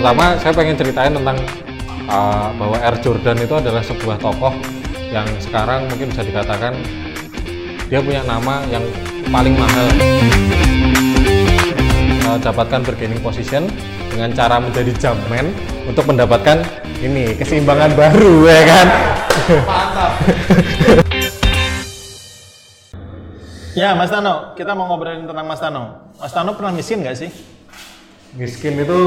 pertama saya pengen ceritain tentang uh, bahwa Air Jordan itu adalah sebuah tokoh yang sekarang mungkin bisa dikatakan dia punya nama yang paling mahal uh, dapatkan bargaining position dengan cara menjadi jammen untuk mendapatkan ini keseimbangan baru ya kan Mantap. ya, Mas Tano, kita mau ngobrolin tentang Mas Tano. Mas Tano pernah miskin nggak sih? miskin itu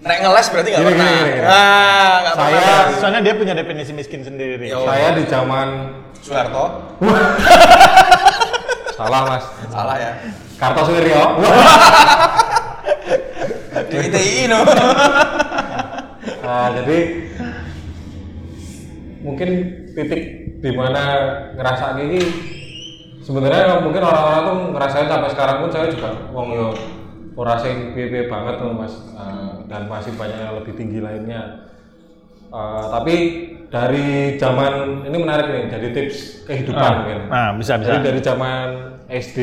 Nek ngeles berarti nggak Gini, pernah. gini, gini. Ah, nggak Saya- pernah. Soalnya dia punya definisi miskin sendiri. Yo. saya di zaman Soeharto. salah mas Salah ya. Kartosuwiryo Di ITI no. Nah, jadi mungkin titik di mana ngerasa gini sebenarnya mungkin orang-orang tuh ngerasain sampai sekarang pun saya juga wong yo ora sing piye banget tuh Mas Eh, dan masih banyak yang lebih tinggi lainnya. Eh, tapi dari zaman ini menarik nih jadi tips kehidupan Ah, mungkin. nah, bisa, bisa. Jadi dari zaman SD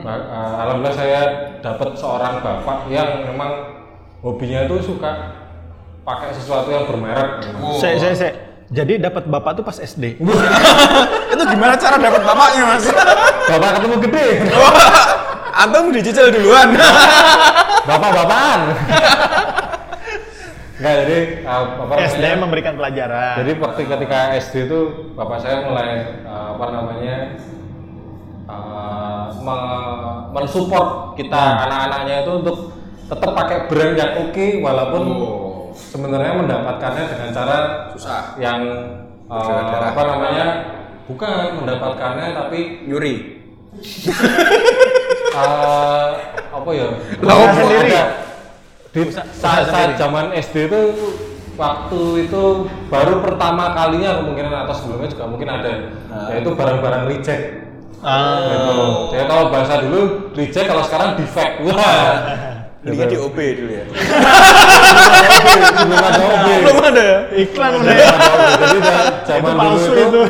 ba- eh, alhamdulillah saya dapat seorang bapak yang memang hobinya itu suka pakai sesuatu yang bermerek. Saya, saya, saya. Jadi dapat bapak tuh pas SD. Itu gimana cara dapat bapaknya mas? Bapak ketemu gede. Antum dicicil duluan. Bapak-bapakan. Enggak, jadi uh, apa SD namanya? memberikan pelajaran. Jadi waktu ketika SD itu bapak saya mulai uh, apa namanya uh, me- mensupport kita anak-anaknya itu untuk tetap pakai brand yang oke walaupun Oh. sebenarnya mendapatkannya dengan cara Susah. yang uh, apa namanya bukan mendapatkannya tapi Nyuri. uh, apa ya Lah, sendiri saat, saat zaman SD itu waktu itu baru pertama kalinya kemungkinan atau sebelumnya juga mungkin ada yaitu barang-barang reject Ah. gitu. Jadi kalau bahasa dulu reject kalau sekarang defect wah Belinya di OB dulu ya. sebelum ada OB. Belum ada ya? Iklan udah. ya. jadi zaman dulu itu.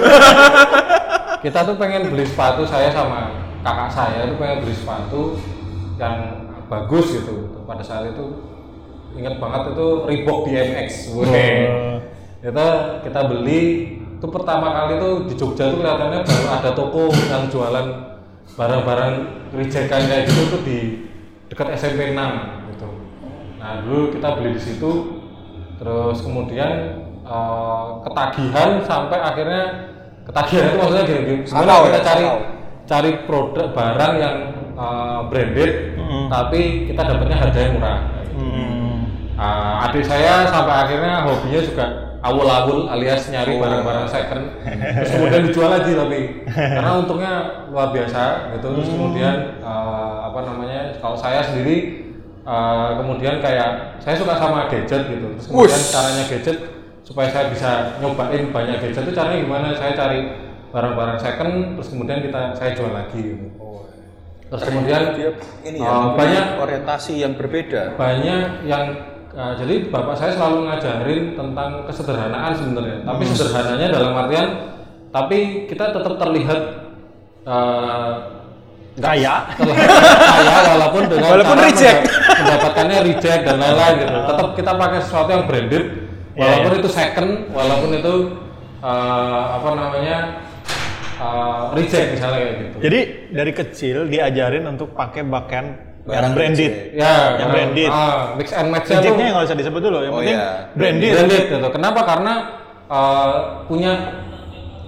kita tuh pengen beli sepatu saya sama kakak saya itu pengen beli sepatu yang bagus gitu. Pada saat itu ingat banget itu Reebok DMX Weh. itu kita beli itu pertama kali tuh di Jogja tuh kelihatannya baru ada toko yang jualan barang-barang rejekan kayak gitu tuh di dekat SMP 6 gitu. Nah dulu kita beli di situ terus kemudian eh, ketagihan sampai akhirnya ketagihan itu maksudnya gini, gini. Sakau kita ya, cari. Cari produk barang yang eh, branded tapi kita dapatnya harga yang murah. Hmm. Ah, adik saya sampai akhirnya hobinya juga awul-awul alias nyari barang-barang second. Terus kemudian dijual lagi tapi. Karena untungnya luar biasa gitu. Terus kemudian ah, apa namanya kalau saya sendiri ah, kemudian kayak saya suka sama gadget gitu. Terus kemudian Wush. caranya gadget supaya saya bisa nyobain banyak gadget. Itu caranya gimana? Saya cari barang-barang second terus kemudian kita saya jual lagi gitu. terus kemudian Dia ini ya. ah, mempunyai banyak orientasi yang berbeda. banyak yang uh, jadi bapak saya selalu ngajarin tentang kesederhanaan sebenarnya tapi sederhananya dalam artian tapi kita tetap terlihat uh, Kaya. terlihat kaya walaupun dengan Walaupun cara reject. menda- mendapatkannya reject dan lain-lain gitu tetap kita pakai sesuatu yang branded walaupun itu second walaupun itu uh, apa namanya uh, reject misalnya kayak gitu Jadi dari kecil diajarin untuk pakai pakaian yang Barang branded. ya Yang karena- branded. ah, mix and match Rejectnya nggak usah disebut dulu, yang Oh, penting iya. branded. branded gitu. Kenapa? Karena uh, punya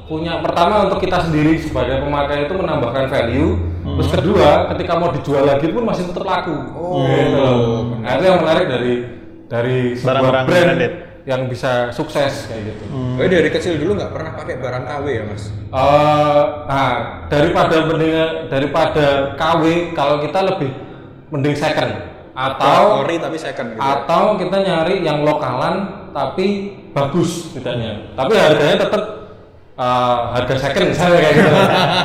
punya pertama untuk kita sendiri sebagai pemakai itu menambahkan value. Hmm. Terus kedua, ketika mau dijual lagi pun masih tetap laku. gitu. Nah, itu yang menarik dari dari sebuah Barang-barang brand branded. Yang bisa sukses kayak gitu. Oh, dari kecil dulu nggak pernah pakai barang KW ya mas? Eh, nah, daripada mending daripada KW kalau kita lebih mending second atau ori tapi second gitu. atau kita nyari yang lokalan tapi bagus tidaknya tapi harganya tetap uh, harga second misalnya kayak gitu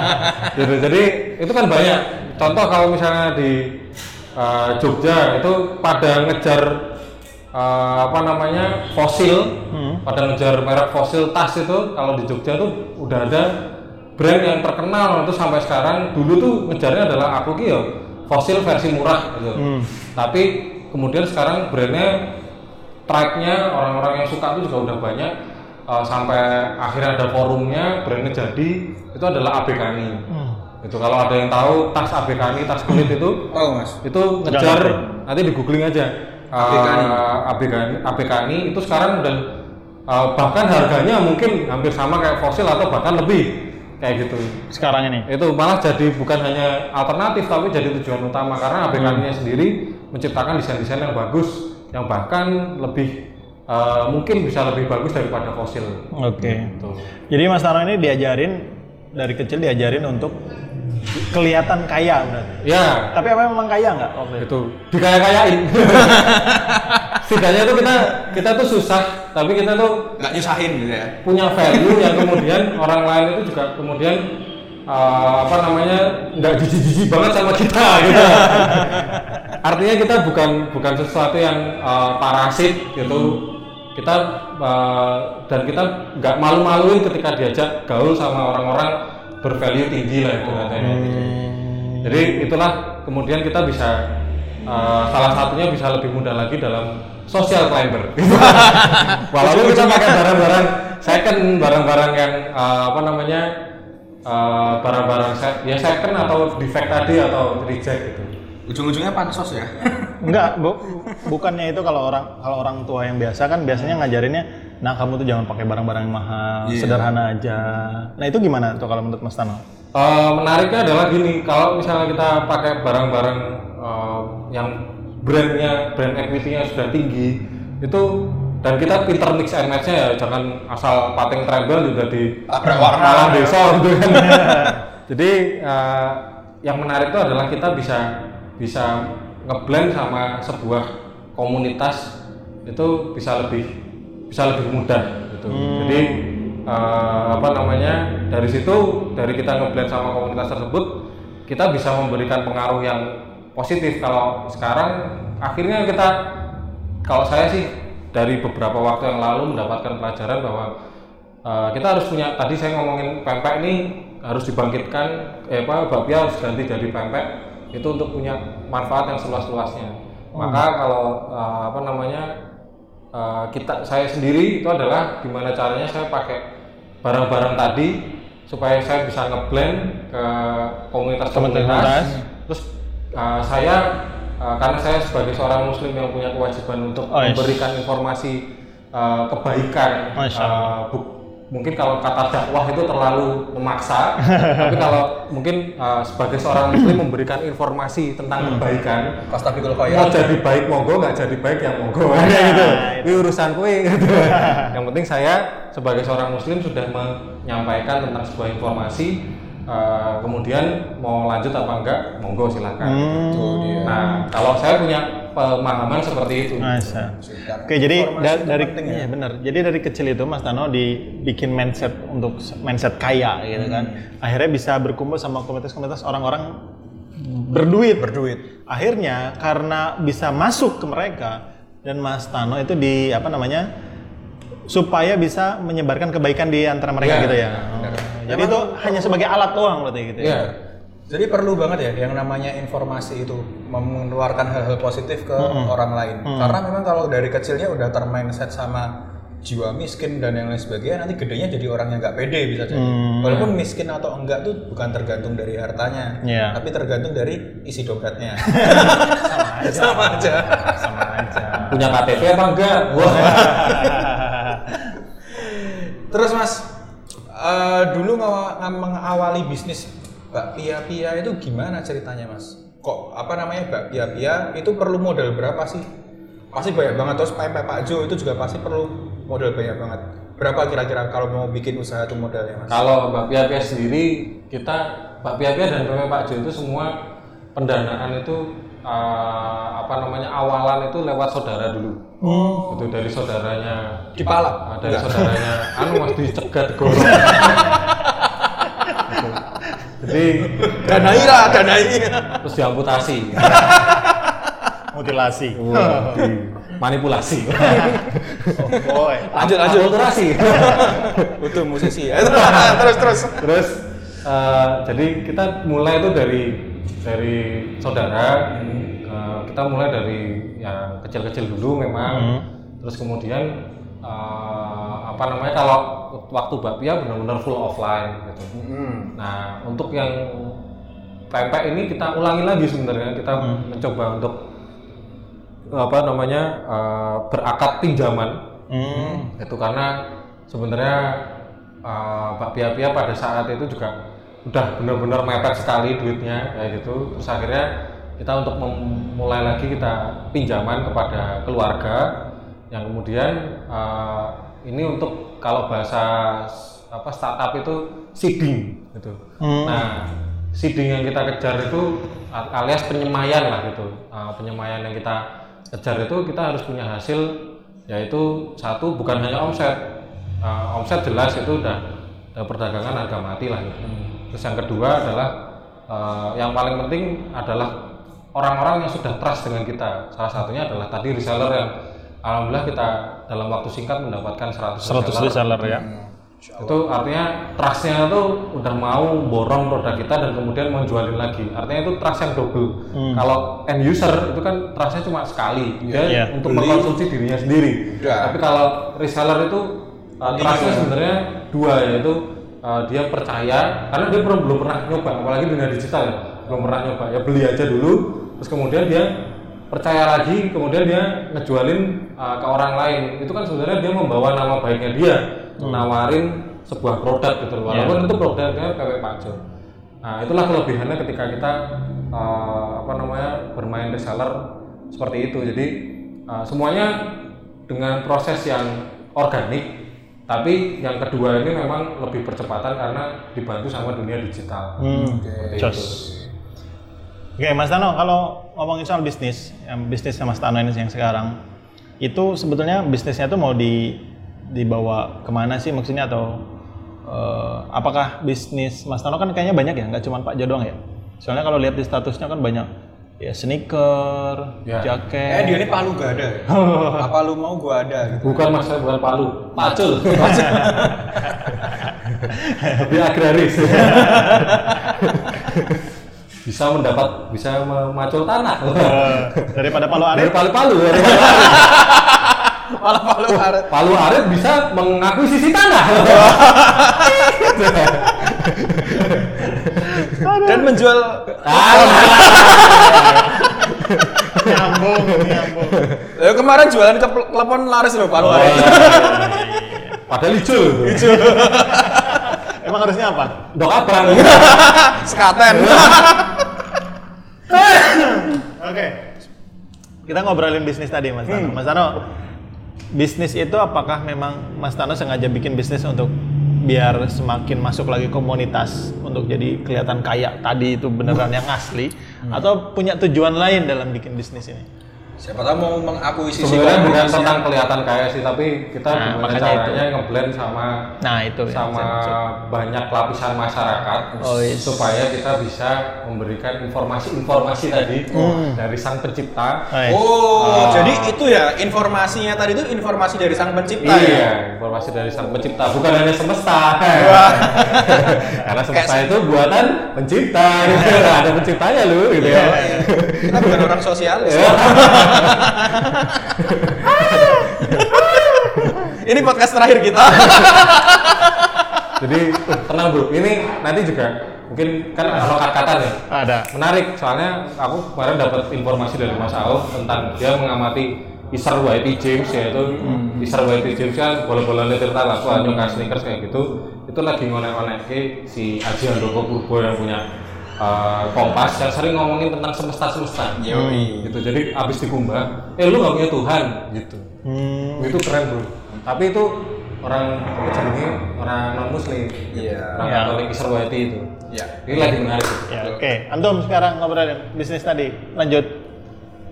Gitu. jadi itu kan banyak contoh kalau misalnya di uh, Jogja itu pada ngejar uh, apa namanya fosil. Pada ngejar merek fosil tas itu kalau di Jogja tuh udah ada brand yang terkenal. Itu sampai sekarang dulu tuh ngejarnya adalah aku ki ya fosil versi murah gitu. Tapi kemudian sekarang brandnya tracknya orang-orang yang suka itu juga udah banyak. Eh, sampai akhirnya ada forumnya brandnya jadi itu adalah Abekani itu kalau ada yang tahu tas Abekani tas kulit itu Tahu mas? itu ngejar nanti di googling aja Abekani. Eh, Abekani Abekani itu sekarang udah eh, bahkan harganya mungkin hampir sama kayak fosil atau bahkan lebih kayak gitu Sekarang ini. itu malah jadi bukan hanya alternatif tapi jadi tujuan utama karena ABK-nya sendiri menciptakan desain-desain yang bagus yang bahkan lebih eh, mungkin bisa lebih bagus daripada fosil Oke. Tuh. Jadi Mas Tano ini diajarin dari kecil diajarin untuk kelihatan kaya berarti. ya Tapi apa memang kaya nggak waktu itu? itu dikaya-kayain setidaknya tuh kita kita tuh susah tapi kita tuh Nggak nyusahin gitu ya? punya value yang kemudian orang lain itu juga kemudian eh, apa namanya nggak jijik-jijik banget sama kita gitu. Artinya kita bukan bukan sesuatu yang eh, parasit gitu. Kita eh, dan kita nggak malu-maluin ketika diajak gaul sama orang-orang bervalue tinggi lah itu katanya. Jadi itulah kemudian kita bisa eh, salah satunya bisa lebih mudah lagi dalam social climber. Walaupun kita pakai barang-barang second, barang-barang yang eh, apa namanya eh, barang-barang se- ya second atau defect tadi atau reject gitu. Ujung-ujungnya pansos ya? Enggak, bu- bukannya itu kalau orang kalau orang tua yang biasa kan biasanya ngajarinnya, nah kamu tuh jangan pakai barang-barang yang mahal, Iya. sederhana aja. Nah itu gimana tuh kalau menurut Mas Tano? Eh, menariknya adalah gini, kalau misalnya kita pakai barang-barang eh, yang brandnya, brand equity-nya sudah tinggi, itu dan kita pinter mix and match-nya ya, jangan asal pating treble juga di warna. malah desa gitu kan. Jadi eh, yang menarik itu adalah kita bisa bisa ngeblend sama sebuah komunitas itu bisa lebih bisa lebih mudah gitu. Jadi eh, apa namanya dari situ dari kita ngeblend sama komunitas tersebut kita bisa memberikan pengaruh yang positif kalau sekarang akhirnya kita kalau saya sih dari beberapa waktu yang lalu mendapatkan pelajaran bahwa eh, kita harus punya tadi saya ngomongin pempek ini harus dibangkitkan eh apa bakpia harus ganti jadi pempek itu untuk punya manfaat yang seluas-luasnya maka kalau eh, apa namanya eh, kita saya sendiri itu adalah gimana caranya saya pakai barang-barang tadi supaya saya bisa ngeblend ke komunitas-komunitas Komunitas. terus uh, saya uh, karena saya sebagai seorang muslim yang punya kewajiban untuk Oh, yes. memberikan informasi uh, kebaikan Masya uh, mungkin kalau kata dakwah itu terlalu memaksa tapi kalau mungkin uh, sebagai seorang muslim memberikan informasi tentang kebaikan Pastabikul mau jadi baik monggo nggak jadi baik ya monggo. Kayak gitu. Ini urusan kue gitu. Yang penting saya sebagai seorang muslim sudah menyampaikan tentang sebuah informasi eh, kemudian mau lanjut apa enggak monggo silakan Itu dia. nah kalau saya punya pemahaman seperti itu Masa. Sikat. Oke, jadi da- dari ya. iya benar. Jadi dari kecil itu Mas Tano dibikin mindset untuk mindset kaya gitu kan. Hmm. Akhirnya bisa berkumpul sama komunitas-komunitas orang-orang berduit. Berduit. Akhirnya karena bisa masuk ke mereka dan Mas Tano itu di apa namanya? supaya bisa menyebarkan kebaikan di antara mereka Iya, gitu ya. Oh, Jadi itu hanya sebagai alat doang berarti gitu ya. Iya. Jadi perlu banget ya yang namanya informasi itu mengeluarkan hal-hal positif ke orang lain. Karena memang kalau dari kecilnya udah termindset sama jiwa miskin dan yang lain sebagainya, nanti gedenya jadi orang yang nggak pede bisa jadi. Walaupun miskin atau enggak tuh bukan tergantung dari hartanya, Iya. tapi tergantung dari isi dompetnya. Sama aja. Sama aja. Sama aja. punya KTP apa enggak wah Terus mas, eh, dulu nga- mengawali bisnis bakpia pia itu gimana ceritanya mas? Kok apa namanya bakpia pia itu perlu modal berapa sih? Pasti banyak banget terus pempek Pak Jo itu juga pasti perlu modal banyak banget. Berapa kira-kira kalau mau bikin usaha itu modalnya mas? kalau Mbak Pia Pia sendiri kita Mbak Pia Pia dan Pepe Pak Jo itu semua pendanaan itu eh, apa namanya awalan itu lewat saudara dulu itu dari saudaranya Dipalak? Ah, dari saudaranya anu mas dicegat digorong Gitu. jadi Danai lah, danai. terus diamputasi Mutilasi. manipulasi Oh, boy. Lanjut lanjut. akulturasi Itu musisi ya. terus terus. terus eh, jadi kita mulai itu dari dari saudara. Eh, kita mulai dari yang kecil-kecil dulu memang. Hmm. terus kemudian eh, apa namanya kalau waktu bakpia benar-benar full offline gitu. Hmm. nah untuk yang pempek ini kita ulangi lagi sebenarnya. Kita mencoba untuk apa namanya eh, berakad pinjaman. Hmm. itu karena sebenarnya uh, Pak Pia Pia pada saat itu juga udah benar-benar mepet sekali duitnya kayak gitu. Terus akhirnya kita untuk memulai lagi kita pinjaman kepada keluarga. Yang kemudian uh, ini untuk kalau bahasa apa startup itu seeding gitu. Hmm. nah seeding yang kita kejar itu alias penyemayan lah gitu. Uh, penyemayan yang kita kejar itu kita harus punya hasil yaitu satu bukan hanya omset. Uh, omset jelas itu udah, udah perdagangan harga mati lah gitu. Terus yang kedua adalah uh, yang paling penting adalah orang-orang yang sudah trust dengan kita. Salah satunya adalah tadi reseller yang alhamdulillah kita dalam waktu singkat mendapatkan 100, 100 reseller ya. itu artinya trustnya itu udah mau borong produk kita dan kemudian mau jualin lagi. Artinya itu trust yang double. Kalau end user itu kan trustnya cuma sekali. Dia Iya. untuk mengkonsumsi dirinya sendiri. Udah. tapi kalau reseller itu uh, trustnya sebenarnya dua yaitu uh, dia percaya karena dia belum belum pernah nyoba apalagi dunia digital ya belum pernah nyoba. Ya beli aja dulu terus kemudian dia percaya lagi kemudian dia ngejualin uh, ke orang lain. Itu kan sebenarnya dia membawa nama baiknya dia nawarin sebuah produk gitu loh. Walaupun itu produknya PW Pajo nah itulah kelebihannya ketika kita uh, apa namanya bermain reseller seperti itu. Jadi uh, semuanya dengan proses yang organik tapi yang kedua ini memang lebih percepatan karena dibantu sama dunia digital Hmm. Seperti Jos. itu. Oke, Mas Tano, kalau ngomongin soal bisnis, yang bisnisnya Mas Tano ini yang sekarang, itu sebetulnya bisnisnya itu mau di dibawa ke mana sih maksudnya atau eh, apakah bisnis Mas Tano kan kayaknya banyak ya, nggak cuma Pak Jodong ya? Soalnya kalau lihat di statusnya kan banyak ya sneaker, Ya. Eh jaket. dia ini Palu gak ada. Apa lu mau gua ada gitu. bukan mas saya bukan Palu Pacul lebih agraris bisa mendapat bisa memacul tanah Eh, daripada Palu dari Arit. Palu-Palu dari Palu Malah Palu Arit. Palu Arit bisa mengakuisisi tanah Dan menjual nyambung, nyambung. Eh, kemarin jualan ke telepon laris loh Palu Arit. padahal hijau itu Emang harusnya apa? dok abang Sekaten. Oke. Kita ngobrolin bisnis tadi, Mas Tano. Mas Tano, bisnis itu apakah memang Mas Tano sengaja bikin bisnis untuk biar semakin masuk lagi komunitas untuk jadi kelihatan kaya tadi itu beneran yang asli atau punya tujuan lain dalam bikin bisnis ini? Siapa tahu mau mengakuisisi sebenarnya bukan tentang kelihatan kaya sih tapi kita Nah, gimana makanya itu. caranya ngeblend sama Nah, itu ya. sama banyak lapisan masyarakat Oh, yes. supaya kita bisa memberikan informasi-informasi tadi dari sang pencipta. Hai. Oh, jadi itu ya informasinya tadi itu informasi dari sang pencipta ya. Iya, informasi dari sang pencipta, bukan hanya semesta. Karena semesta itu buatan pencipta. Ada penciptanya lu gitu ya. Iya, Kita bukan orang sosialis. Ini podcast terakhir kita. Jadi tenang bro, ini nanti juga mungkin kan kalau kata ya. Ada. Menarik, soalnya aku kemarin dapat informasi dari Mas Aul tentang dia mengamati Isar YT James yaitu Isar YT James kan bola-bola tirta lah, wah nyokar sneakers kayak gitu. Itu lagi ngonek-ngonek si Aji Handoko Purbo yang punya uh, Kompas yang sering ngomongin tentang semesta-semesta. Yoi. Gitu. Jadi abis dikumbah, eh lu gak punya Tuhan gitu. Hmm, Itu keren bro. Tapi itu orang jenenge orang non muslim. Iya. Orang Ya. Katolik YT itu. Ya. Ini lagi menarik. ya, oke. Antum sekarang ngobrolin bisnis tadi. Lanjut.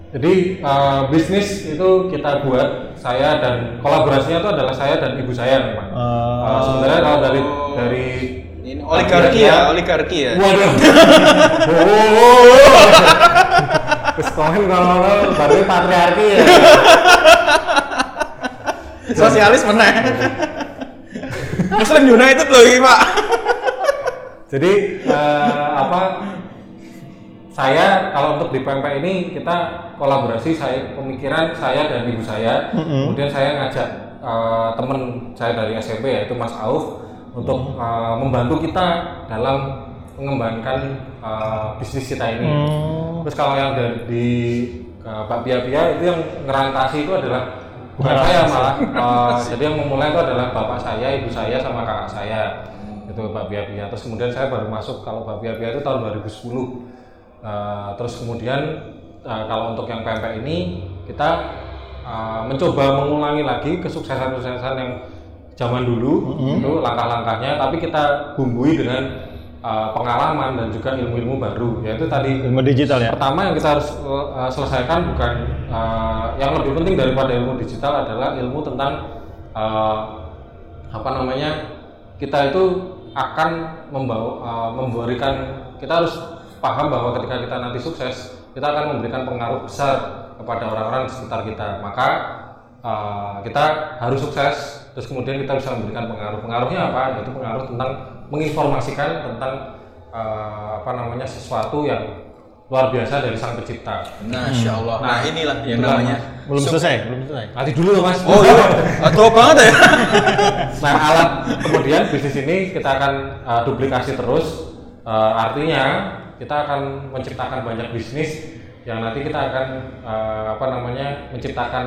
Jadi uh, bisnis itu kita buat saya dan kolaborasinya itu adalah saya dan ibu saya memang. Oh. Uh, sebenarnya kalau dari dari Ini oligarki ya, oligarki ya. Waduh. oh. Terus komen kalau baru patriarki ya. Sosialis meneh. Muslim United loh ini, Pak. Jadi uh, apa? saya kalau untuk di PMP ini kita kolaborasi saya pemikiran saya dan ibu saya kemudian saya ngajak eh, teman saya dari SMP yaitu Mas Auf untuk eh, membantu kita dalam mengembangkan eh, bisnis kita ini. Terus kalau yang dari di eh, Pak Pia Pia itu yang ngerantasi itu adalah bukan saya malah Eh, jadi yang memulai itu adalah bapak saya ibu saya sama kakak saya. Itu Pak Pia Pia. Terus kemudian saya baru masuk kalau Pak Pia Pia itu tahun 2010 Uh, terus kemudian uh, kalau untuk yang PMP ini kita uh, mencoba mengulangi lagi kesuksesan-kesuksesan yang zaman dulu itu langkah-langkahnya tapi kita bumbui dengan uh, pengalaman dan juga ilmu-ilmu baru yaitu tadi Ilmu digital ya. pertama yang kita harus uh, selesaikan bukan uh, yang lebih penting daripada ilmu digital adalah ilmu tentang uh, apa namanya kita itu akan membawa uh, memberikan kita harus paham bahwa ketika kita nanti sukses kita akan memberikan pengaruh besar kepada orang-orang di sekitar kita maka uh, kita harus sukses terus kemudian kita bisa memberikan pengaruh pengaruhnya apa yaitu pengaruh tentang menginformasikan tentang uh, apa namanya sesuatu yang luar biasa dari sang pencipta Masya Allah. Nah, inilah yang Betul, namanya. Belum selesai, belum selesai. nanti dulu loh mas Oh iya, tua banget ya. Nah, alat kemudian bisnis ini kita akan uh, duplikasi terus. Uh, artinya kita akan menciptakan banyak bisnis yang nanti kita akan uh, apa namanya menciptakan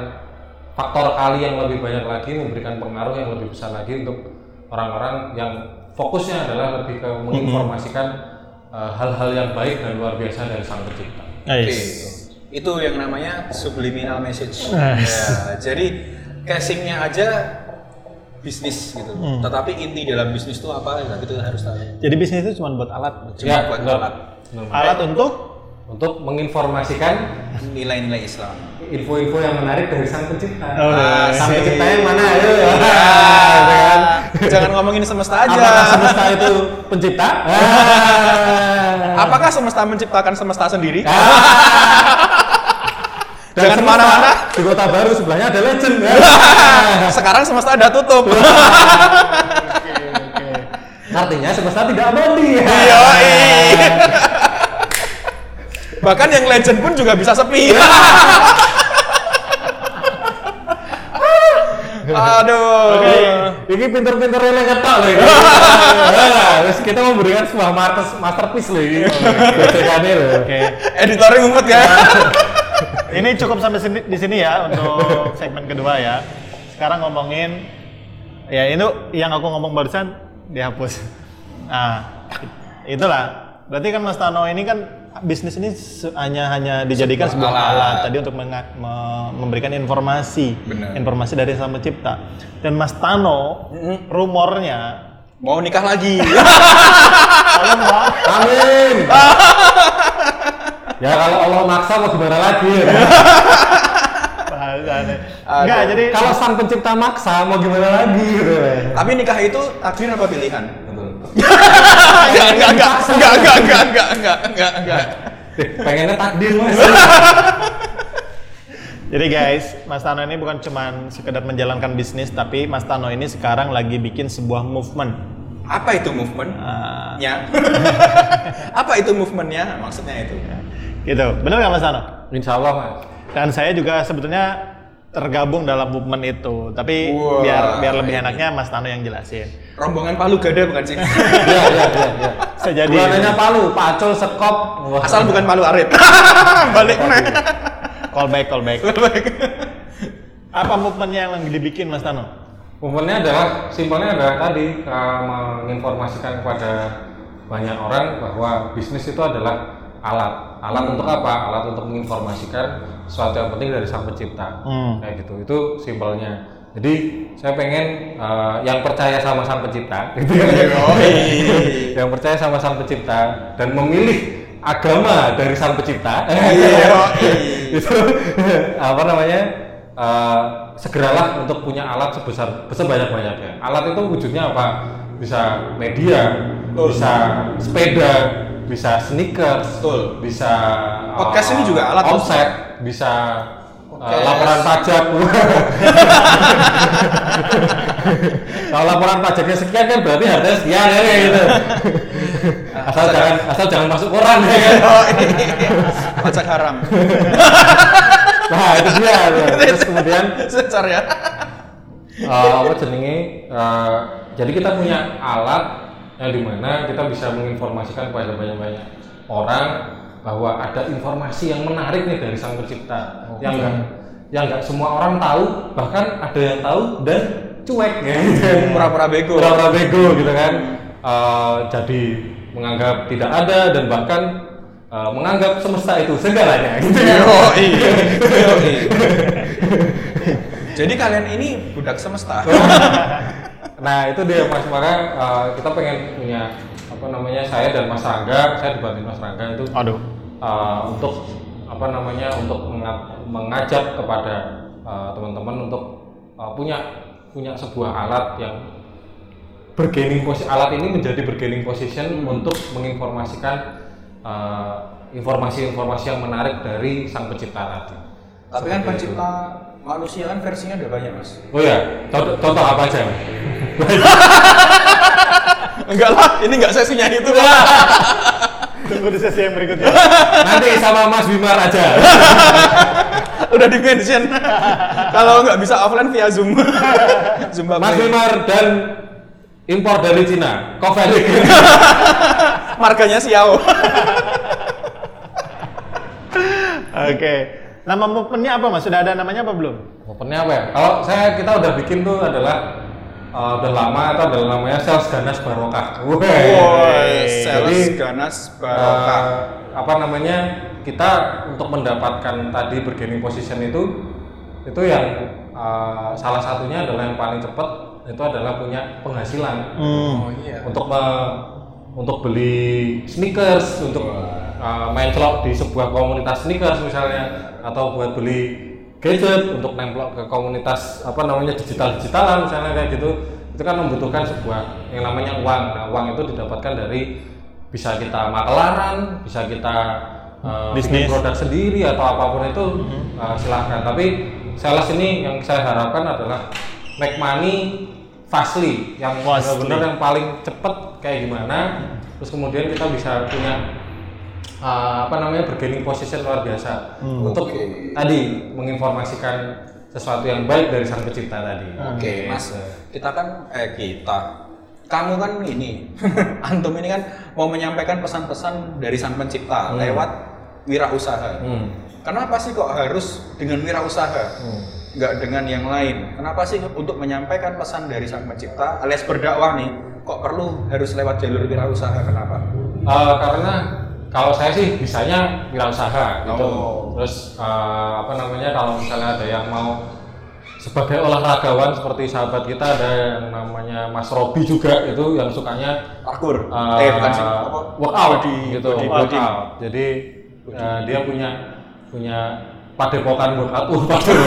faktor kali yang lebih banyak lagi, memberikan pengaruh yang lebih besar lagi untuk orang-orang yang fokusnya adalah lebih ke menginformasikan uh, hal-hal yang baik dan luar biasa dari sang pencipta. Nice. Itu yang namanya subliminal message. Nice. Ya, jadi casingnya aja bisnis gitu. Tetapi inti dalam bisnis itu apa? Ya, itu harus tahu. Jadi bisnis itu cuma buat alat. Cuma Ya, buat alat. Alat untuk Untuk menginformasikan Nilai-nilai Islam. Info-info yang menarik dari sang pencipta. Oh, Ah, sang pencipta yang mana? Ayo. Ya, Gitu kan? Jangan ngomongin semesta aja. Apakah semesta itu pencipta? Ah. Apakah semesta menciptakan semesta sendiri? Dan Jangan ke mana-mana. Di kota baru sebelahnya ada legend. Sekarang semesta ada tutup. Artinya semesta tidak abadi. Yoi. Bahkan yang legend pun juga bisa sepi. Aduh. Oke, ini pinter-pinter yang ketok loh ini. Terus kita memberikan sebuah master- masterpiece loh ini. Loh. Oke. Editornya ngumpet ya. Ini cukup sampai sini, di sini ya untuk segmen kedua ya. Sekarang ngomongin ya itu yang aku ngomong barusan dihapus. Nah, itulah. Berarti kan Mas Tano ini kan bisnis ini hanya hanya dijadikan Sebuah sebuah alat. alat, tadi untuk menga- me- memberikan informasi, Benar. informasi dari sang pencipta. Dan Mas Tano rumornya Mau nikah lagi. tolong Bang, Amin. ya kalau Allah maksa mau gimana lagi ya. Enggak, jadi Kalau sang pencipta maksa mau gimana lagi. Tapi nikah itu takdir apa pilihan? Betul. Enggak, enggak, enggak, enggak, enggak, enggak, enggak, enggak, enggak, enggak. Pengennya takdir mas. Jadi guys, Mas Tano ini bukan cuman sekedar menjalankan bisnis, tapi Mas Tano ini sekarang lagi bikin sebuah movement. Apa itu movement? Ah, nya apa itu movementnya maksudnya itu gitu, bener nggak Mas Tano? Insya Allah mas. Dan saya juga sebetulnya tergabung dalam movement itu, tapi Wah, biar biar lebih ini. enaknya Mas Tano yang jelasin. Rombongan palu gada bukan sih Iya iya iya. Ya. Bisa jadi. Bulanannya palu, pacul, sekop. Wah. asal bukan palu arit balik meneh. Call back, call back. Apa movementnya yang lagi dibikin Mas Tano? Momennya adalah simpelnya adalah tadi uh, menginformasikan kepada banyak orang bahwa bisnis itu adalah alat. Alat untuk apa? Alat untuk menginformasikan sesuatu yang penting dari sang pencipta. Hmm. Kayak gitu. Itu simpelnya. Jadi saya pengen uh, yang percaya sama sang pencipta, gitu kan? Yang percaya sama sang pencipta dan memilih agama dari sang pencipta. Itu apa namanya? uh, segeralah untuk punya alat sebesar sebanyak banyaknya. Alat itu wujudnya apa? Bisa media, Betul. bisa sepeda, bisa sneakers, Betul. bisa Podcast uh, ini juga alat, offset, bisa uh, Podcast. laporan pajak. Kalau laporan pajaknya sekian kan berarti harganya sekian ya kayak gitu. asal jangan asal jangan masuk koran ya kan Oh, iya. Pajak haram. nah itu dia terus kemudian Sensor ya. eh, apa jenenge jadi kita punya alat yang di mana kita bisa menginformasikan kepada banyak-banyak orang bahwa ada informasi yang menarik nih dari sang pencipta yang enggak yang enggak semua orang tahu bahkan ada yang tahu dan cuek ya Pura-pura bego. pura-pura bego gitu kan Eh, jadi menganggap tidak ada dan bahkan eh, menganggap semesta itu segalanya gitu ya Yoi. Yoi. Jadi kalian ini budak semesta. Nah itu dia Mas maka eh, kita pengen punya apa namanya saya dan Mas Rangga, saya dibantu Mas Rangga itu Aduh. eh, untuk apa namanya untuk menga- mengajak kepada eh, teman-teman untuk eh, punya punya sebuah alat yang bergaining posisi alat ini menjadi bergaining position untuk menginformasikan eh, informasi-informasi yang menarik dari sang pencipta tadi. Tapi kan Seperti pencipta manusia kan versinya ada banyak mas. itu. Oh ya, contoh, contoh apa aja? Enggak lah, ini enggak sesinya itu. Tunggu di sesi yang berikutnya. Nanti sama Mas Bimar aja. Udah di mention. Kalau nggak bisa offline via Zoom. Zoom Mas. Bimar dan impor dari Cina, Covelik. Marganya Xiao. Oke. Nama movementnya apa mas? Sudah ada namanya apa belum? Opennya apa ya? Kalau saya kita udah bikin tuh adalah uh, udah lama itu adalah namanya sales ganas barokah. Woi. Sales Jadi, ganas barokah. uh, apa namanya kita untuk mendapatkan tadi bergaining position itu itu yang uh, salah satunya adalah yang paling cepat itu adalah punya penghasilan Oh iya. untuk me- untuk beli sneakers untuk uh, main celok di sebuah komunitas sneakers misalnya atau buat beli gadget untuk nemplok ke komunitas apa namanya digital digitalan misalnya kayak gitu. Itu kan membutuhkan sebuah yang namanya uang. Nah uang itu didapatkan dari bisa kita makelaran bisa kita uh, bikin Bisnis. produk sendiri atau apa pun itu uh, silahkan. Tapi sales ini yang saya harapkan adalah make money fastly yang benar-benar yang paling cepet kayak gimana. Terus kemudian kita bisa punya uh, apa namanya bergaining position luar biasa untuk Oke. tadi menginformasikan sesuatu yang baik dari sang pencipta tadi Oke, Mas. Kita kan eh kita kamu kan ini antum ini kan mau menyampaikan pesan-pesan dari sang pencipta lewat wirausaha. Hmm. Kenapa sih kok harus dengan wirausaha? Hmm. Nggak dengan yang lain. Kenapa sih untuk menyampaikan pesan dari sang pencipta alias berdakwah nih kok perlu harus lewat jalur wirausaha? Kenapa? Uh, karena kalau saya sih bisanya wirausaha gitu. Oh. Terus uh, apa namanya kalau misalnya ada yang mau sebagai olahragawan seperti sahabat kita ada yang namanya Mas Robi juga itu yang sukanya Parkur. uh, eh bukan sih apa? workout Body- gitu body workout. building. Jadi uh, dia punya punya padepokan workout. Uh, pade-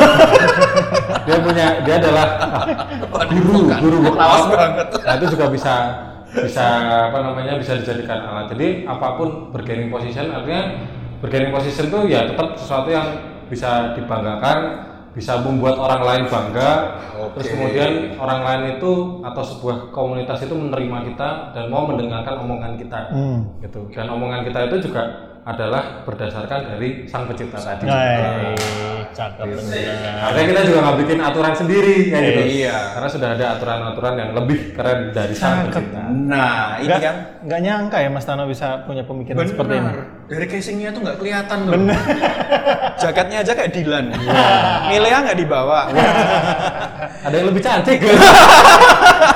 dia punya dia adalah ah, guru guru workout. banget. Nah itu juga bisa bisa apa namanya bisa dijadikan alat. Jadi apa pun bergaining position artinya bergaining position itu ya tetap sesuatu yang bisa dibanggakan, bisa membuat orang lain bangga. Terus Oke. kemudian orang lain itu atau sebuah komunitas itu menerima kita dan mau mendengarkan omongan kita. Hmm. Gitu. Dan omongan kita itu juga adalah berdasarkan dari sang pencipta tadi. Hai, cakep bener. Artinya kita juga nggak bikin aturan sendiri kayak gitu. Iya. Karena sudah ada aturan-aturan yang lebih keren dari sang pencipta. Nah, ini kan nggak nyangka ya Mas Tano bisa punya pemikiran seperti ini. Benar. Dari casingnya tuh nggak kelihatan loh. Jaketnya aja kayak Dilan. Milea nggak dibawa. Ada yang lebih cantik.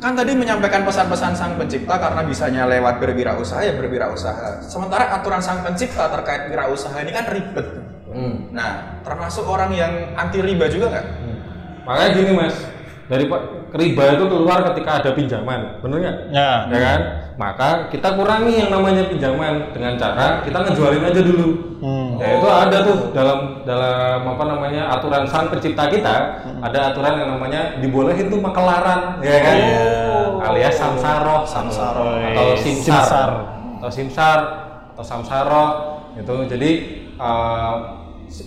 Kan tadi menyampaikan pesan-pesan sang pencipta karena bisanya lewat berwirausaha ya berwirausaha. Sementara aturan sang pencipta terkait wirausaha ini kan ribet. Hmm. Nah, termasuk orang yang anti riba juga nggak? Makanya gini mas, dari riba itu keluar ketika ada pinjaman, bener nggak? Ya. Ya kan? Maka kita kurangi yang namanya pinjaman dengan cara kita ngejualin aja dulu. Hmm. Ya itu ada tuh dalam dalam apa namanya aturan sang pencipta kita ada aturan yang namanya dibolehin tuh makelaran, ya kan? Alias samsaro, Samsaro. atau simsar, Simsar. atau simsar, atau samsaro, itu jadi eh,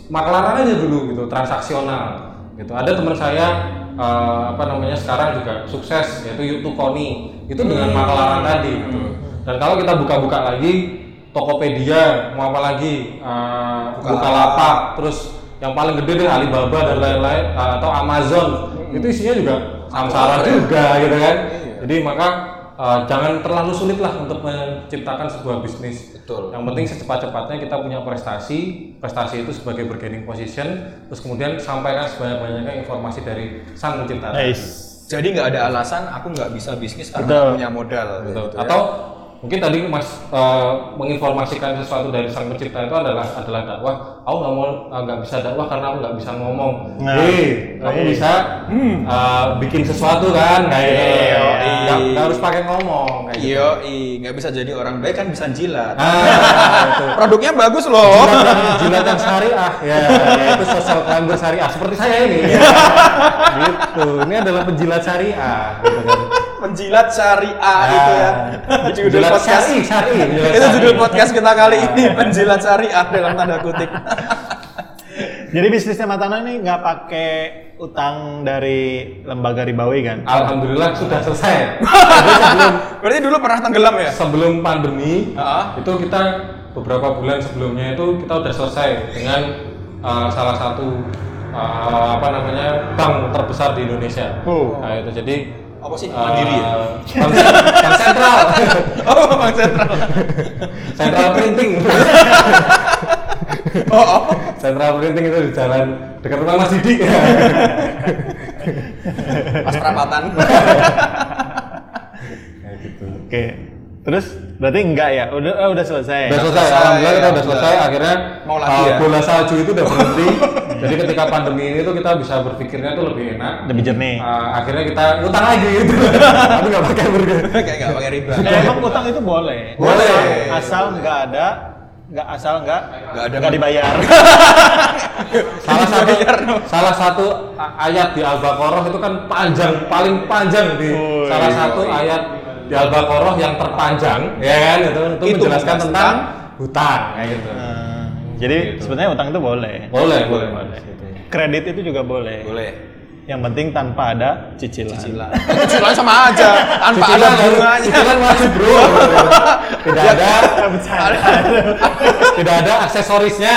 makelaran aja dulu gitu, transaksional, gitu. Ada teman saya eh, apa namanya sekarang juga sukses yaitu YouTube Koni itu dengan makalaran tadi gitu. dan kalau kita buka-buka lagi Tokopedia mau apa lagi eh, Bukalapak terus yang paling gede deh Alibaba dan lain-lain eh, atau Amazon. Itu isinya juga samsara juga gitu kan. Jadi maka eh, jangan terlalu sulit lah untuk menciptakan sebuah bisnis Betul. yang penting secepat-cepatnya kita punya prestasi, prestasi itu sebagai bargaining position, terus kemudian sampaikan sebanyak-banyaknya informasi dari sang pencipta. Nice. Jadi nggak ada alasan aku nggak bisa bisnis karena Betul. punya modal. Betul. gitu ya. Mungkin tadi Mas eh, menginformasikan sesuatu dari sang pencipta itu adalah adalah dakwah. Aku nggak mau eh, nggak bisa dakwah karena aku nggak bisa ngomong. Nah. Kamu Hei. bisa eh, bikin sesuatu kan kayak gitu. Iya, Nggak iya. nggak harus pakai ngomong kayak gitu. Iya, nggak bisa jadi orang baik kan bisa jilat. Ah. Produknya bagus loh. jilat yang, jilat yang syariah ya, ya itu social climber syariah seperti saya ini ya. gitu ini adalah penjilat syariah gitu kan Penjilat syariah itu ya. Judul penjilat podcast. syari syari Itu judul podcast kita kali ini penjilat syariah dalam tanda kutip. Jadi bisnisnya Matano ini nggak pakai utang dari lembaga ribawi kan? alhamdulillah sudah selesai sebelum Berarti dulu pernah tenggelam ya? sebelum pandemi Ah. itu kita beberapa bulan sebelumnya itu kita udah selesai dengan uh, salah satu uh, apa namanya bank terbesar di Indonesia Oh. nah itu jadi Apa sih? uh, Mandiri ya? bank, bank sentral Oh, Bang Sentral. Central Printing. Oh, oh. Central Printing itu di jalan dekat rumah Mas Didi. Pas perapatan. Kayak gitu. Oke. Terus berarti enggak ya? Udah oh, udah selesai. Udah selesai, selesai, alhamdulillah kita udah selesai. udah. Akhirnya Mau lagi uh, ya? bola salju itu udah berhenti. Jadi ketika pandemi ini tuh kita bisa berpikirnya tuh lebih enak. Lebih jernih. Uh, akhirnya kita utang lagi gitu. Tapi nggak pakai burger. Kayak nggak pakai riba. Eh, emang utang itu boleh. Boleh. Asal, asal nggak ada, nggak asal nggak Nggak ada. nggak dibayar. salah satu salah satu ayat di Al-Baqarah itu kan panjang paling panjang di Oh, salah iya. satu ayat di Al-Baqarah yang terpanjang ya kan itu itu, Itu menjelaskan tentang hutang kayak gitu. Nah, jadi sebenarnya utang itu boleh. Boleh, boleh. boleh. Gitu. Kredit itu juga boleh. Boleh. Yang penting tanpa ada cicilan. Cicilan. Cicilan sama aja. Tanpa ada Cicilan harus- bunganya. cicilan wajib bro. tidak ada tidak ada aksesorisnya.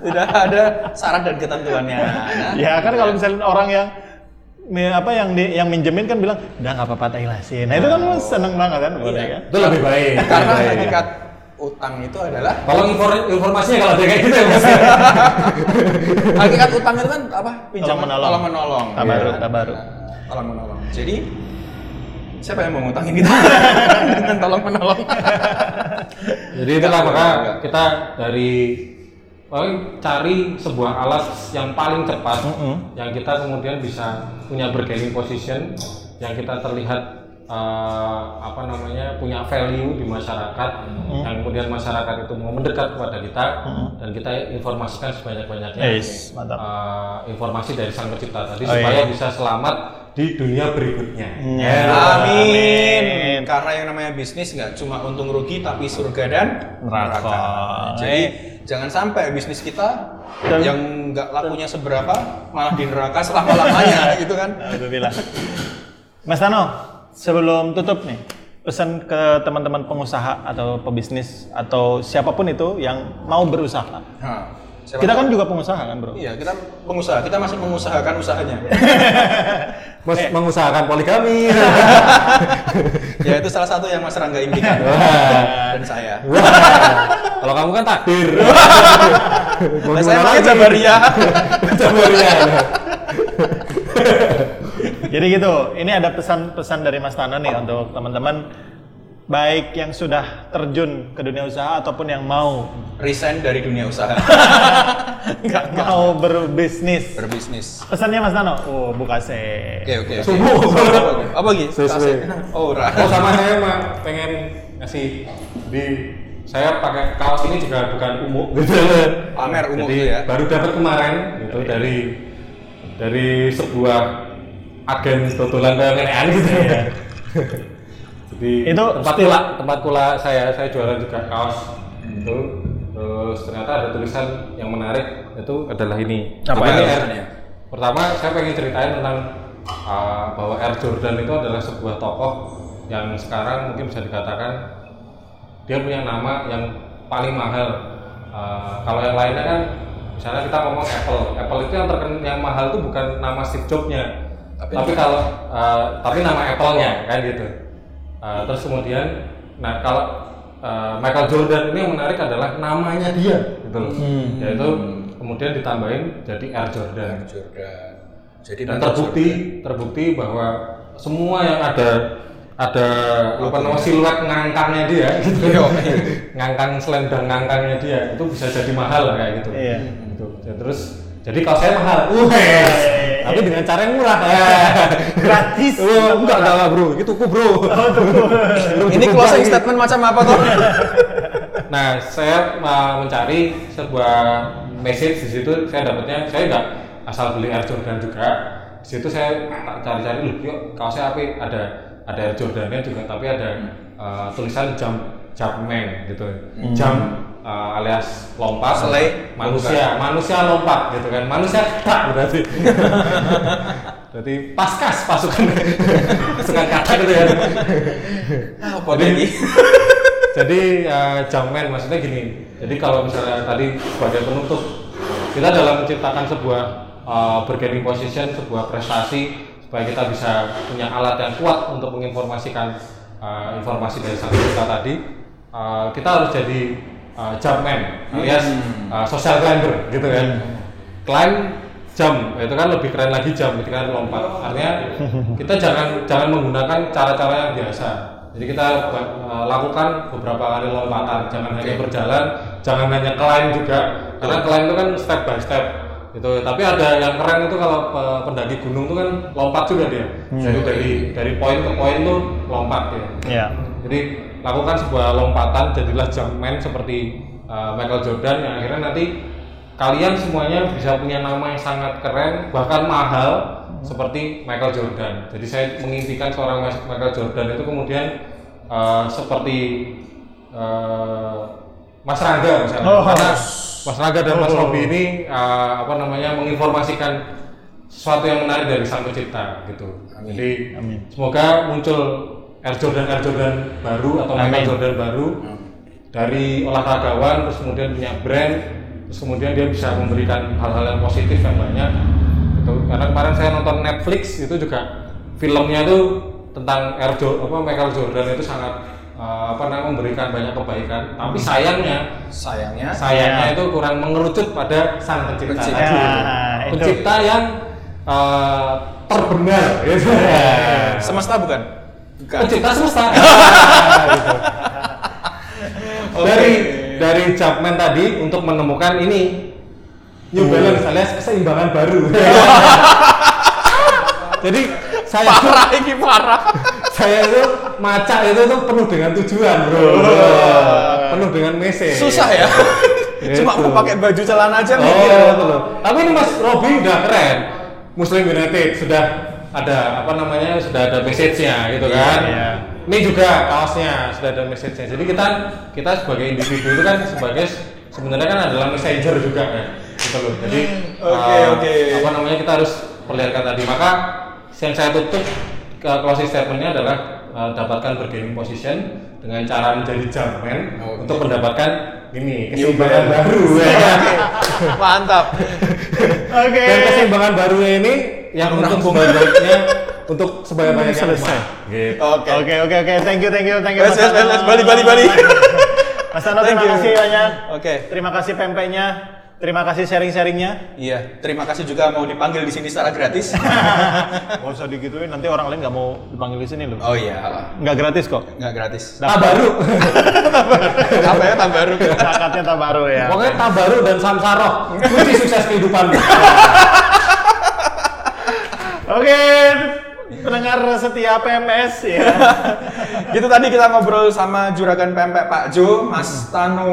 Tidak ada syarat dan ketentuannya. Nah, Ya kan kalau misalnya orang yang apa yang di, yang minjemin kan bilang udah nggak apa-apa tak ikhlasin. Nah itu kan lu seneng banget kan boleh kan? itu lebih baik. karena lebih baik. hakikat utang itu adalah Tolong infor- informasinya kalau ada kayak gitu ya mas. hakikat utang itu kan apa? Pinjaman Tolong menolong. tolong menolong. Tabaruk, Iya. tabaruk. Nah, Tolong menolong. Jadi siapa yang mau ngutangin kita dengan tolong menolong? Jadi itulah maka kita dari paling cari sebuah alat yang paling cepat Mm-mm. yang kita kemudian bisa punya bargaining position yang kita terlihat eh, apa namanya punya value di masyarakat yang kemudian masyarakat itu mau mendekat kepada kita dan kita informasikan sebanyak-banyaknya Yes, mantap. eh, informasi dari sang pencipta tadi Oh, supaya iya. bisa selamat di dunia berikutnya. Ya. Amin. Amin. Karena yang namanya bisnis nggak cuma untung rugi tapi surga dan Neraka. Jadi jangan sampai bisnis kita Dan- yang nggak lakunya seberapa malah di neraka selama lamanya gitu kan? Alhamdulillah. Mas Tano, sebelum tutup nih, pesan ke teman-teman pengusaha atau pebisnis atau siapa pun itu yang mau berusaha. Siapa Kita tahu- kan juga pengusaha kan, Bro? Iya, kita pengusaha. Kita masih mengusahakan usahanya. Mas Eh. mengusahakan poligami. ya itu salah satu yang Mas Rangga impikan. Dan saya. Kalau kamu kan takdir. Nah, saya pakai? Jabaria. Jabaria. Jadi gitu, ini ada pesan-pesan dari Mas Tano nih untuk teman-teman baik yang sudah terjun ke dunia usaha ataupun yang mau Resign dari dunia usaha. enggak, enggak. mau berbisnis. Berbisnis. Pesannya Mas Tano, oh buka se. Oke, oke. oke. Subuh. Apa gitu? Sesuai. Oh, ora. Oh sama saya mah pengen ngasih di saya pakai kaos ini juga bukan umum gitu. Pamer umum Jadi tuh ya. baru dapat kemarin gitu dari dari sebuah agen totolan PMN gitu ya. Jadi Itu tempat kula tempat kula saya saya jualan juga kaos itu. Terus ternyata ada tulisan yang menarik itu adalah ini. Apa ini R- pertama saya pengen ceritain tentang uh, bahwa Air Jordan itu adalah sebuah tokoh yang sekarang mungkin bisa dikatakan dia punya nama yang paling mahal. Uh, kalau yang lainnya kan, misalnya kita ngomong Apple, Apple itu yang terkenal yang mahal itu bukan nama Steve Jobs-nya, Tapi- tapi, kalau uh, tapi nama Apple-nya kan gitu. Uh, terus kemudian, nah kalau uh, Michael Jordan ini yang menarik adalah namanya dia, gitu loh. Yaitu kemudian ditambahin jadi Air Jordan. Air Jordan. Jadi Dan terbukti terbukti bahwa semua yang ada ada apa namanya siluet ngangkangnya dia gitu Iya. ngangkang selendang ngangkangnya dia itu bisa jadi mahal lah kayak gitu Iya. gitu Ya, terus jadi kalau saya mahal Wes. tapi dengan cara yang murah ya Gratis. oh, enggak enggak enggak, bro itu tuku bro Bro, Ini closing statement macam apa tuh? Nah, saya uh, mencari sebuah message di situ. Saya dapatnya, saya nggak asal beli Air Jordan juga. Di situ saya tak cari-cari, loh, yuk kaosnya apa? Ada ada Air Jordannya juga, tapi ada uh, tulisan jam Jumpman gitu. Jam uh, alias lompat. Slay. Manusia, manusia lompat gitu kan. Manusia tak berarti. berarti paskas pasukan pasukan kata gitu ya. Apa lagi? Jadi uh, jammen maksudnya gini. Jadi kalau misalnya tadi sebagai penutup, kita dalam menciptakan sebuah uh, bargaining position, sebuah prestasi supaya kita bisa punya alat yang kuat untuk menginformasikan uh, informasi dari sang kita tadi, uh, kita harus jadi uh, jumpman alias uh, social climber gitu kan. Climb jam itu kan lebih keren lagi jam ketika lompat. Artinya kita jangan jangan menggunakan cara-cara yang biasa. Jadi kita uh, lakukan beberapa kali lompatan. Jangan hanya berjalan jangan hanya climb juga. Karena climb itu kan step by step gitu. Tapi ada yang keren itu kalau uh, pendaki gunung itu kan lompat juga dia. Jadi dari dari poin ke poin tuh lompat ya Iya. jadi lakukan sebuah lompatan jadilah jumpman seperti uh, Michael Jordan yang akhirnya nanti kalian semuanya bisa punya nama yang sangat keren bahkan mahal seperti Michael Jordan. Jadi saya mengimpikan seorang Michael Jordan itu kemudian uh, seperti uh, Mas Rangga misalnya. Oh. Karena Mas Rangga dan Mas Robi ini uh, apa namanya menginformasikan sesuatu yang menarik dari Sang Pencipta gitu. Jadi Amin. semoga muncul Air Jordan Air Jordan baru atau Michael. Jordan baru dari olahragawan terus kemudian punya brand terus kemudian dia bisa memberikan hal-hal yang positif yang banyak gitu. karena kemarin saya nonton Netflix itu juga filmnya tuh tentang Air Jordan apa Michael Jordan itu sangat uh, apa namanya memberikan banyak kebaikan tapi sayangnya Sayangnya sayangnya itu kurang mengerucut pada sang pencipta, Pencipta. tadi. Ya, itu. pencipta yang uh, terbenar gitu. semesta bukan? Bukan. pencipta semesta Gitu. Oke. dari dari Jumpman tadi untuk menemukan ini New Balance alias keseimbangan baru jadi saya Parah ini parah. saya itu maca itu tuh penuh dengan tujuan bro penuh dengan message Susah ya. Cuma Gitu. mau pakai baju celana aja Oh, mikir. betul. Tapi ini Mas Robi udah keren. Muslim United sudah ada apa namanya sudah ada message-nya gitu kan. Iya. Ini juga kaosnya sudah ada message-nya. Jadi kita kita sebagai individu itu kan sebagai sebenarnya kan adalah messenger juga kan. Gitu loh. Jadi Oke, eh, oke. apa namanya kita harus perlihatkan tadi. Maka yang saya tutup ke closing statement-nya adalah eh, dapatkan bargaining position dengan cara menjadi jumpman Oke. untuk mendapatkan ini keseimbangan baru ya. Mantap. Oke. Dan keseimbangan barunya ini yang untuk sebaik-baiknya untuk sebanyak-banyaknya Selesai. umat. Gitu. Oke. Oke oke oke thank you thank you thank you wes, Tano. wes, bali, bali, bali. Mas Tano terima kasih banyak. Oke. Terima kasih pempeknya. Terima kasih sharing-sharingnya. Iya, terima kasih juga mau dipanggil di sini secara gratis. Gak usah digituin, nanti orang lain nggak mau dipanggil di sini loh. Oh iya, Nggak gratis kok. nggak gratis. Tak baru. Apa ya tambah baru? Zakatnya tak baru ya. Pokoknya tak baru dan samsaroh. Kunci sukses kehidupanmu. Oke, pendengar setia PMS ya. gitu tadi kita ngobrol sama juragan pempek Pak Jo, Mas Tanu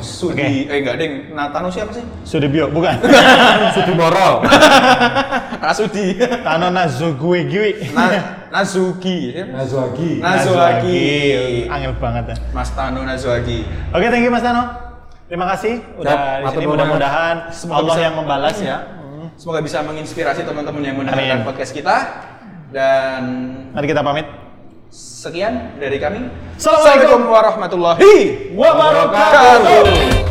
Sudi. Eh enggak ding, nah Tanu siapa sih? Sudibyo, bukan. Sudimoro. Rasudi. Tano Nazugue Giwi. Na Nazuki. Nazuagi. Nazuaki. Angel banget ya. Mas Tanu Nazuaki. Oke, thank you Mas Tano. Terima kasih udah nuwun. mudah-mudahan Semoga Allah bisa- yang membalas ya. Semoga bisa menginspirasi teman-teman yang mendengarkan Amin. podcast kita. Dan Mari kita pamit. sekian dari kami. Assalamualaikum warahmatullahi Wabarakatuh. wabarakatuh.